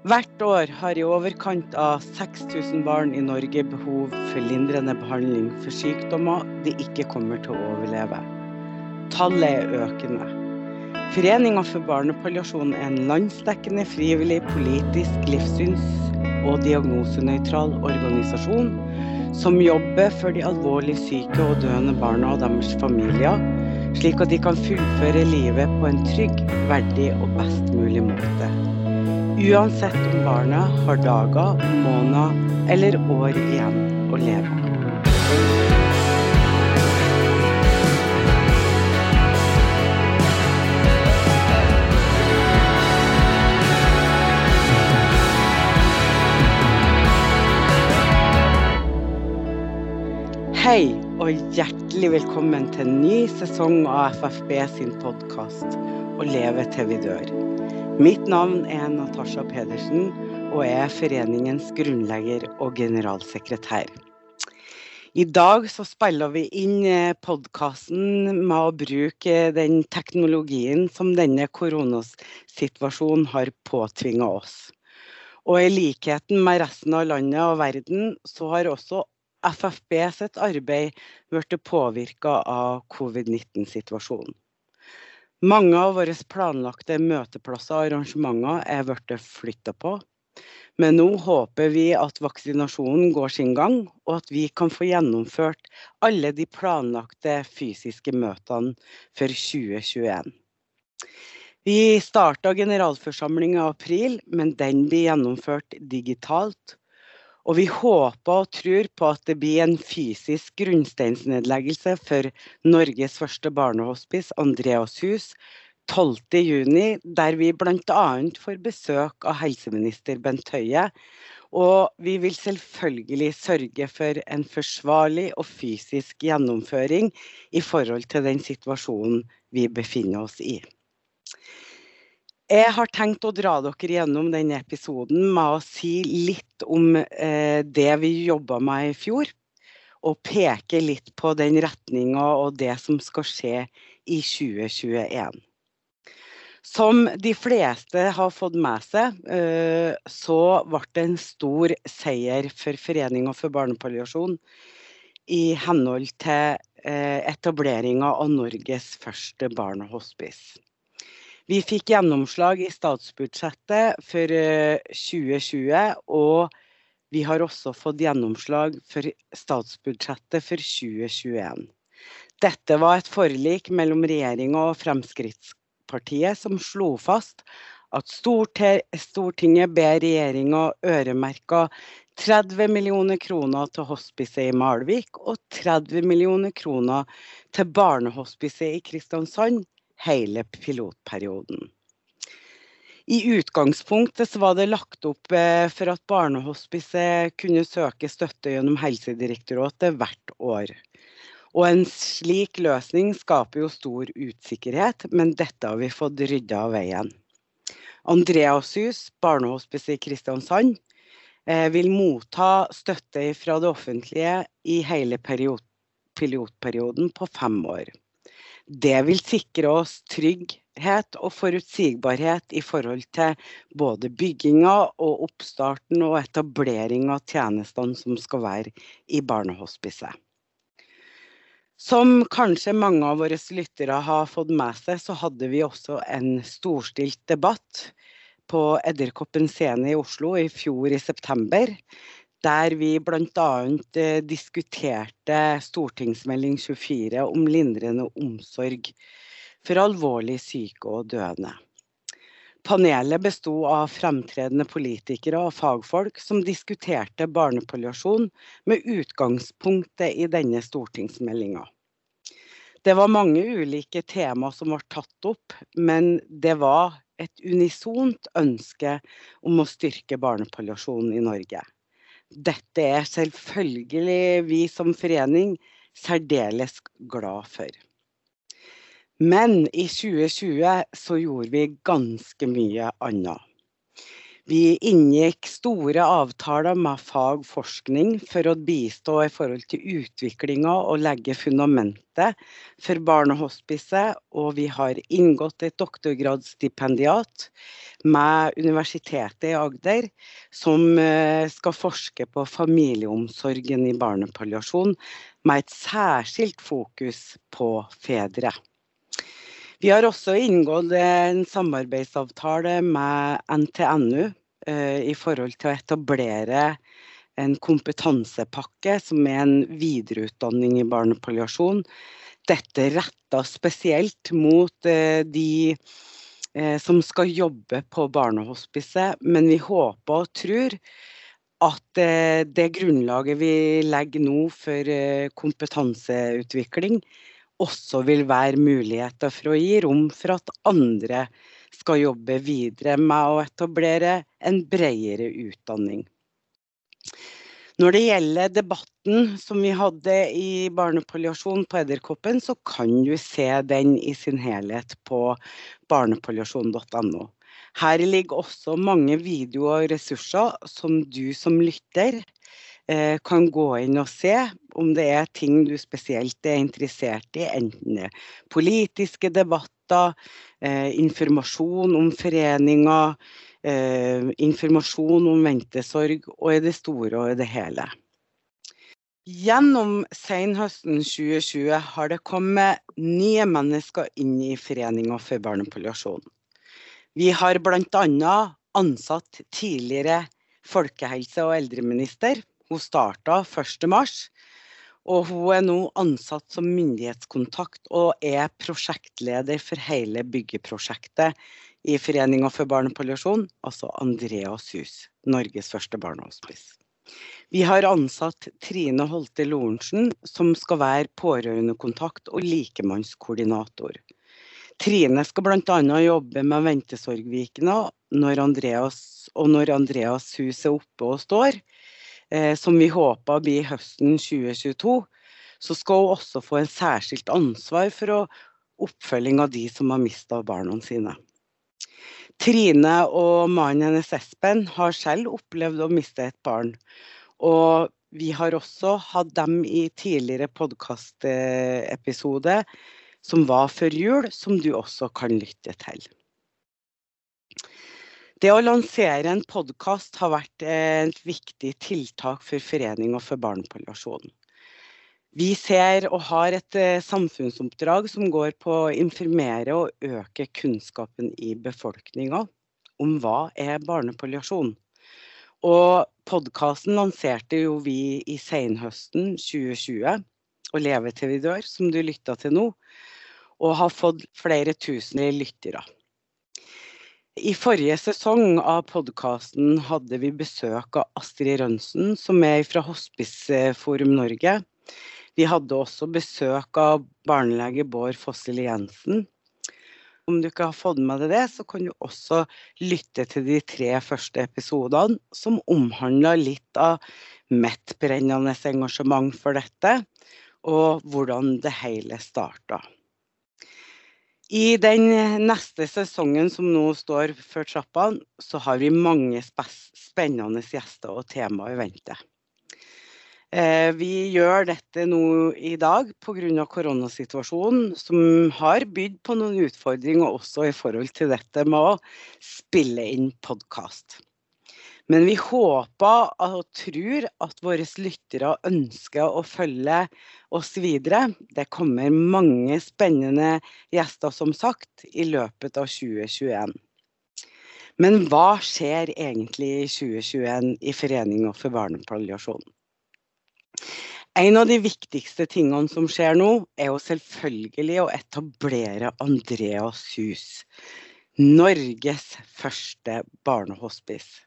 Hvert år har i overkant av 6000 barn i Norge behov for lindrende behandling for sykdommer de ikke kommer til å overleve. Tallet er økende. Foreninga for barnepalliasjon er en landsdekkende frivillig, politisk, livssyns- og diagnosenøytral organisasjon som jobber for de alvorlig syke og døende barna og deres familier, slik at de kan fullføre livet på en trygg, verdig og best mulig måte. Uansett om barnet har dager, måneder eller år igjen å leve. Hei og hjertelig velkommen til en ny sesong av FFB sin podkast 'Å leve til vi dør'. Mitt navn er Natasha Pedersen og er foreningens grunnlegger og generalsekretær. I dag så spiller vi inn podkasten med å bruke den teknologien som denne koronasituasjonen har påtvinga oss. Og i likheten med resten av landet og verden, så har også FFB sitt arbeid blitt påvirka av covid-19-situasjonen. Mange av våre planlagte møteplasser og arrangementer er blitt flytta på. Men nå håper vi at vaksinasjonen går sin gang, og at vi kan få gjennomført alle de planlagte fysiske møtene for 2021. Vi starta generalforsamling i april, men den blir gjennomført digitalt. Og vi håper og tror på at det blir en fysisk grunnsteinsnedleggelse for Norges første barnehospice, Andreashus, 12.6, der vi bl.a. får besøk av helseminister Bent Høie. Og vi vil selvfølgelig sørge for en forsvarlig og fysisk gjennomføring i forhold til den situasjonen vi befinner oss i. Jeg har tenkt å dra dere gjennom denne episoden med å si litt om det vi jobba med i fjor, og peke litt på den retninga og det som skal skje i 2021. Som de fleste har fått med seg, så ble det en stor seier for Foreningen for barnepalliasjon i henhold til etableringa av Norges første barnehospice. Vi fikk gjennomslag i statsbudsjettet for 2020, og vi har også fått gjennomslag for statsbudsjettet for 2021. Dette var et forlik mellom regjeringa og Fremskrittspartiet som slo fast at Stortinget ber regjeringa øremerke 30 millioner kroner til hospicet i Malvik og 30 millioner kroner til barnehospicet i Kristiansand hele pilotperioden. I utgangspunktet var det lagt opp for at barnehospicet kunne søke støtte gjennom Helsedirektoratet hvert år. Og en slik løsning skaper jo stor usikkerhet, men dette har vi fått ryddet av veien. Andreashus, barnehospice i Kristiansand, vil motta støtte fra det offentlige i hele pilotperioden på fem år. Det vil sikre oss trygghet og forutsigbarhet i forhold til både bygginga og oppstarten og etablering av tjenestene som skal være i barnehospicet. Som kanskje mange av våre lyttere har fått med seg, så hadde vi også en storstilt debatt på Edderkoppen scene i Oslo i fjor i september, der vi blant annet diskuterte stortingsmelding 24 om lindrende omsorg for alvorlig syke og døende. Panelet besto av fremtredende politikere og fagfolk som diskuterte barnepalliasjon med utgangspunktet i denne stortingsmeldinga. Det var mange ulike tema som ble tatt opp, men det var et unisont ønske om å styrke barnepalliasjon i Norge. Dette er selvfølgelig vi som forening særdeles glad for. Men i 2020 så gjorde vi ganske mye annet. Vi inngikk store avtaler med fagforskning for å bistå i forhold til utviklinga og legge fundamentet for barnehospicet, og vi har inngått et doktorgradsstipendiat med Universitetet i Agder, som eh, skal forske på familieomsorgen i barnepalliasjon, med et særskilt fokus på fedre. Vi har også inngått en samarbeidsavtale med NTNU i forhold til å etablere en kompetansepakke som er en videreutdanning i barnepalliasjon. Dette retta spesielt mot eh, de eh, som skal jobbe på barnehospicet, men vi håper og tror at det grunnlaget vi legger nå for kompetanseutvikling, også vil være muligheter for å gi rom for at andre skal jobbe videre med å etablere en bredere utdanning. Når det gjelder debatten som vi hadde i barnepalliasjon på Edderkoppen, så kan du se den i sin helhet på barnepalliasjon.no. Her ligger også mange videoer og ressurser som du som lytter kan gå inn og se om det er ting du spesielt er interessert i, enten politiske debatter, eh, informasjon om foreninger, eh, informasjon om ventesorg, og i det store og i det hele. Gjennom senhøsten 2020 har det kommet nye mennesker inn i Foreninga for barnepalliasjon. Vi har bl.a. ansatt tidligere folkehelse- og eldreminister. Hun starta 1.3, og hun er nå ansatt som myndighetskontakt og er prosjektleder for hele byggeprosjektet i Foreninga for barnepalliasjon, altså Andreas hus, Norges første barnehospice. Vi har ansatt Trine Holte Lorentzen, som skal være pårørendekontakt og likemannskoordinator. Trine skal bl.a. jobbe med Ventesorgvikene når når Andreas hus er oppe og står, som vi håper blir høsten 2022, så skal hun også få en særskilt ansvar for oppfølging av de som har mista barna sine. Trine og mannen hennes Espen har selv opplevd å miste et barn. Og vi har også hatt dem i tidligere podkastepisode som var før jul, som du også kan lytte til. Det å lansere en podkast har vært et viktig tiltak for forening og for barnepalliasjon. Vi ser og har et eh, samfunnsoppdrag som går på å informere og øke kunnskapen i befolkninga om hva er barnepalliasjon. Og podkasten lanserte jo vi i senhøsten 2020, og Leve til vi dør, som du lytta til nå, og har fått flere tusen lyttere. I forrige sesong av podkasten hadde vi besøk av Astrid Rønsen, som er fra Hospiceforum Norge. Vi hadde også besøk av barnelege Bård Fossel Jensen. Om du ikke har fått med deg det, så kan du også lytte til de tre første episodene, som omhandler litt av mitt brennende engasjement for dette, og hvordan det hele starta. I den neste sesongen som nå står for trappene, så har vi mange spennende gjester og temaer i vente. Eh, vi gjør dette nå i dag pga. koronasituasjonen, som har bydd på noen utfordringer også i forhold til dette med å spille inn podkast. Men vi håper og tror at våre lyttere ønsker å følge oss videre. Det kommer mange spennende gjester, som sagt, i løpet av 2021. Men hva skjer egentlig i 2021 i Foreninga for barnepalliasjon? En av de viktigste tingene som skjer nå, er jo selvfølgelig å etablere Andreas hus. Norges første barnehospice.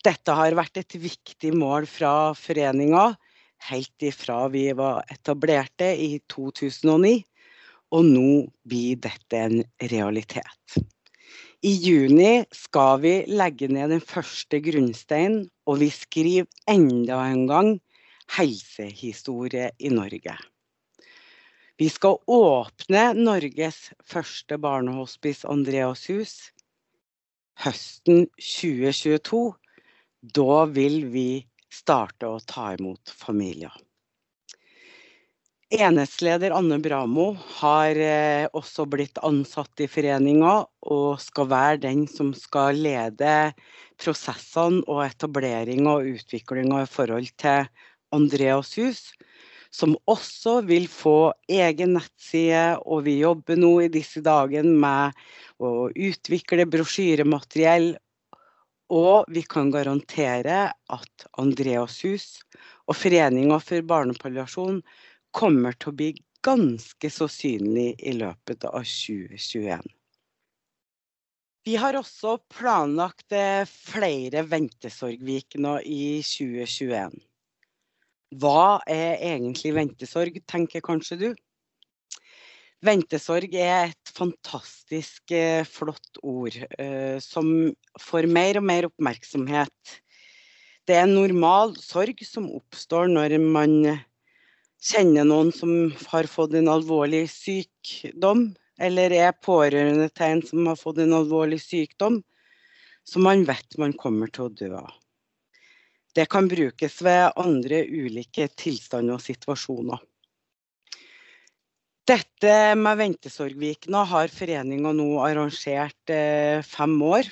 Dette har vært et viktig mål fra foreninga helt ifra vi var etablerte i 2009, og nå blir dette en realitet. I juni skal vi legge ned den første grunnsteinen, og vi skriver enda en gang helsehistorie i Norge. Vi skal åpne Norges første barnehospice Andreas hus høsten 2022. Da vil vi starte å ta imot familier. Enhetsleder Anne Bramo har eh, også blitt ansatt i foreninga, og skal være den som skal lede prosessene og etablering og utviklinga i forhold til Andreas hus, som også vil få egen nettside. Og vi jobber nå i disse dagene med å utvikle brosjyremateriell. Og vi kan garantere at Andreas hus og Foreninga for barnepalliasjon kommer til å bli ganske så synlig i løpet av 2021. Vi har også planlagt eh, flere ventesorgvikener i 2021. Hva er egentlig ventesorg, tenker kanskje du? Ventesorg er et fantastisk eh, flott ord eh, som får mer og mer oppmerksomhet. Det er en normal sorg som oppstår når man kjenner noen som har fått en alvorlig sykdom, eller er pårørende til en som har fått en alvorlig sykdom, som man vet man kommer til å dø av. Det kan brukes ved andre ulike tilstander og situasjoner. Dette med ventesorgvikene har foreninga nå arrangert eh, fem år.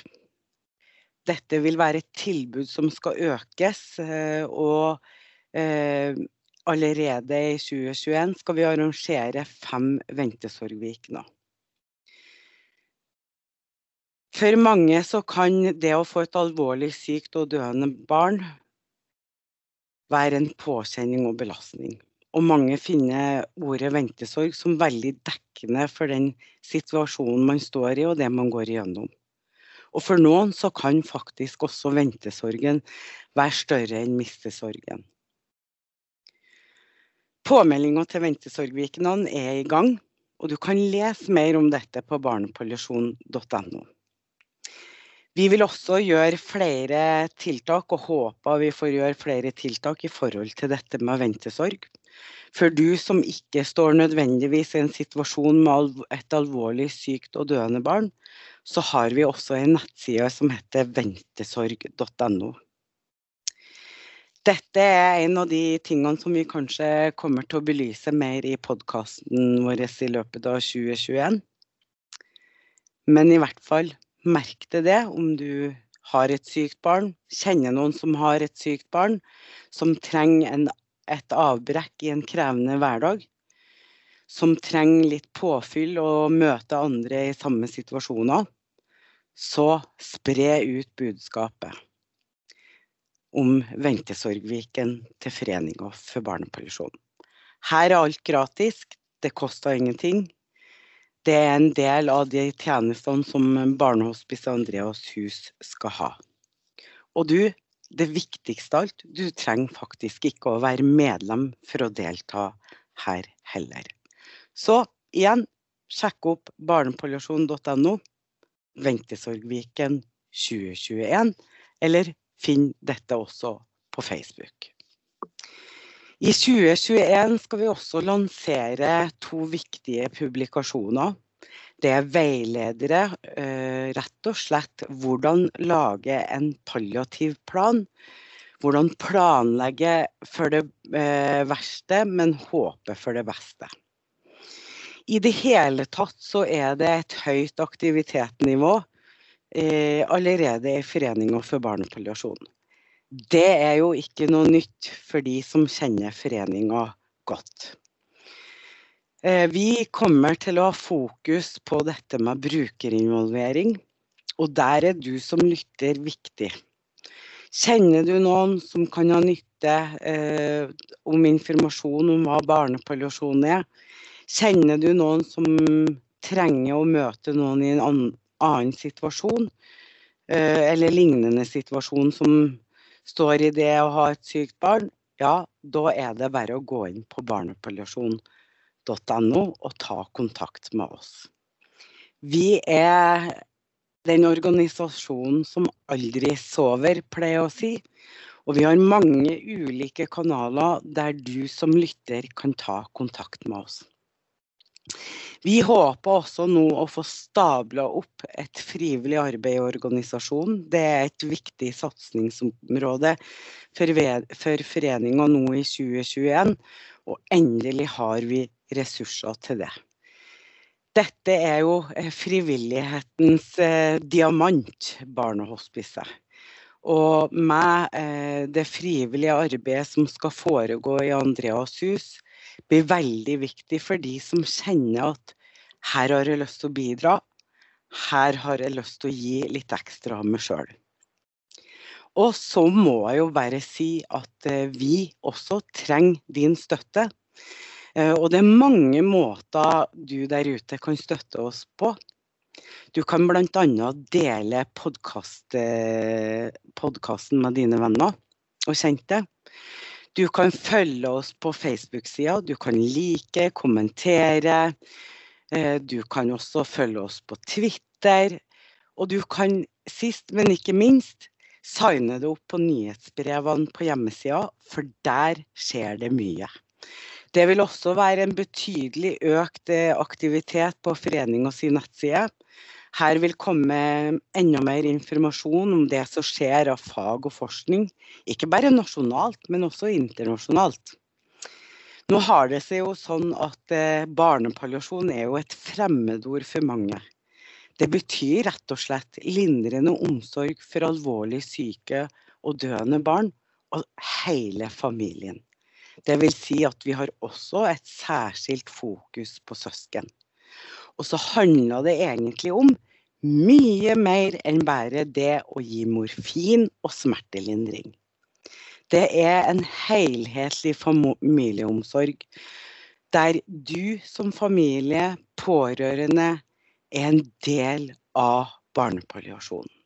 Dette vil være et tilbud som skal økes. Eh, og eh, allerede i 2021 skal vi arrangere fem Ventesorgvikene. For mange så kan det å få et alvorlig sykt og døende barn være en påkjenning og belastning. Og mange finner ordet ventesorg som veldig dekkende for den situasjonen man står i og det man går igjennom. Og for noen så kan faktisk også ventesorgen være større enn mistesorgen. Påmeldinga til Ventesorgvikene er i gang, og du kan lese mer om dette på barnepalliasjon.no. Vi vil også gjøre flere tiltak, og håper vi får gjøre flere tiltak i forhold til dette med ventesorg. For du som ikke står nødvendigvis i en situasjon med et alvorlig sykt og døende barn, så har vi også en nettside som heter ventesorg.no. Dette er en av de tingene som vi kanskje kommer til å belyse mer i podkasten vår i løpet av 2021. Men i hvert fall, merk deg det om du har et sykt barn, kjenner noen som har et sykt barn, som trenger en, et avbrekk i en krevende hverdag. Som trenger litt påfyll og møte andre i samme situasjoner. Så spre ut budskapet om Ventesorgviken til Foreninga for barnepalliasjon. Her er alt gratis, det koster ingenting. Det er en del av de tjenestene som Barnehospice Andreas hus skal ha. Og du, det viktigste av alt, du trenger faktisk ikke å være medlem for å delta her heller. Så igjen, sjekk opp barnepalliasjon.no, Ventesorgviken 2021, eller Finn dette også på Facebook. I 2021 skal vi også lansere to viktige publikasjoner. Det er veiledere, eh, rett og slett hvordan lage en palliativ plan. Hvordan planlegge for det eh, verste, men håpe for det beste. I det hele tatt så er det et høyt aktivitetsnivå eh, allerede i Foreninga for barnepalliasjon. Det er jo ikke noe nytt for de som kjenner foreninga godt. Eh, vi kommer til å ha fokus på dette med brukerinvolvering, og der er du som lytter viktig. Kjenner du noen som kan ha nytte eh, om informasjon om hva barnepalliasjon er? Kjenner du noen som trenger å møte noen i en annen situasjon, eh, eller lignende situasjon som står i det å ha et sykt barn, ja, da er det bare å gå inn på barnepalliasjon.no og ta kontakt med oss. Vi er den organisasjonen som aldri sover, pleier å si. Og vi har mange ulike kanaler der du som lytter kan ta kontakt med oss. Vi håper også nå å få stabla opp et frivillig arbeid i organisasjonen. Det er et viktig satsingsområde for, for foreninga nå i 2021, og endelig har vi ressurser til det. Dette er jo eh, frivillighetens eh, diamant, barnehospicet. Og med eh, det frivillige arbeidet som skal foregå i Andreas hus, blir veldig viktig for de som kjenner at her har jeg lyst til å bidra, her har jeg lyst til å gi litt ekstra av meg sjøl. Og så må jeg jo bare si at eh, vi også trenger din støtte. Eh, og det er mange måter du der ute kan støtte oss på. Du kan bl.a. dele podkasten eh, med dine venner og kjente. Du kan følge oss på Facebook-sida, du kan like, kommentere. Eh, du kan også følge oss på Twitter. Og du kan sist, men ikke minst, signe det opp på nyhetsbrevene på hjemmesida, for der skjer det mye. Det vil også være en betydelig økt eh, aktivitet på foreninga sin nettside. Her vil komme enda mer informasjon om det som skjer av fag og forskning, ikke bare nasjonalt, men også internasjonalt. Nå har det seg jo sånn at eh, barnepalliasjon er jo et fremmedord for mange. Det betyr rett og slett lindrende omsorg for alvorlig syke og døende barn, og hele familien. Det vil si at vi har også et særskilt fokus på søsken. Og så handler det egentlig om mye mer enn bare det å gi morfin og smertelindring. Det er en helhetlig familieomsorg der du som familie, pårørende, er en del av barnepalliasjonen.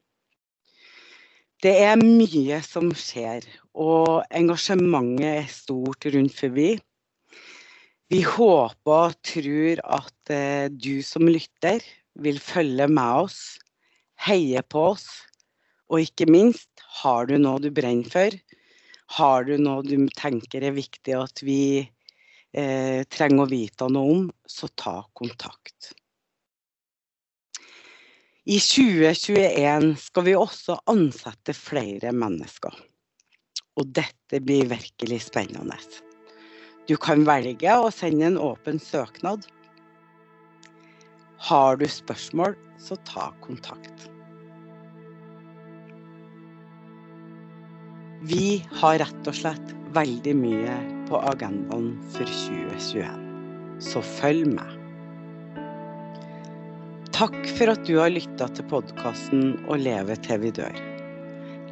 Det er mye som skjer, og engasjementet er stort rundt forbi. Vi håper og tror at eh, du som lytter vil følge med oss, heie på oss, og ikke minst, har du noe du brenner for? Har du noe du tenker er viktig at vi eh, trenger å vite noe om, så ta kontakt. I 2021 skal vi også ansette flere mennesker. Og dette blir virkelig spennende. Du kan velge å sende en åpen søknad. Har du spørsmål, så ta kontakt. Vi har rett og slett veldig mye på agendaen for 2021, så følg med. Takk for at du har lytta til podkasten Å leve til vi dør.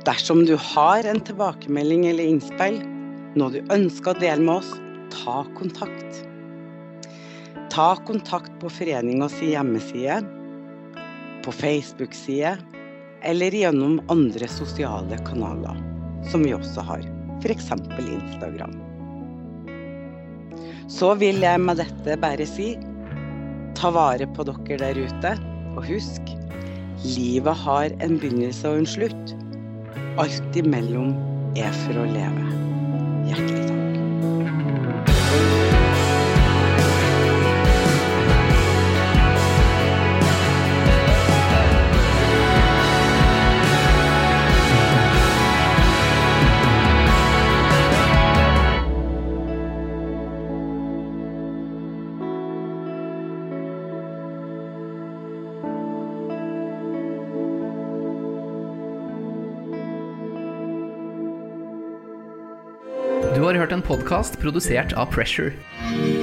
Dersom du har en tilbakemelding eller innspill, noe du ønsker å dele med oss, ta kontakt. Ta kontakt på foreningas hjemmeside, på Facebook-side eller gjennom andre sosiale kanaler, som vi også har, f.eks. Instagram. Så vil jeg med dette bare si Ta vare på dere der ute. Og husk, livet har en begynnelse og en slutt. Alt imellom er for å leve. Hjertelig takk. Podkast produsert av Pressure.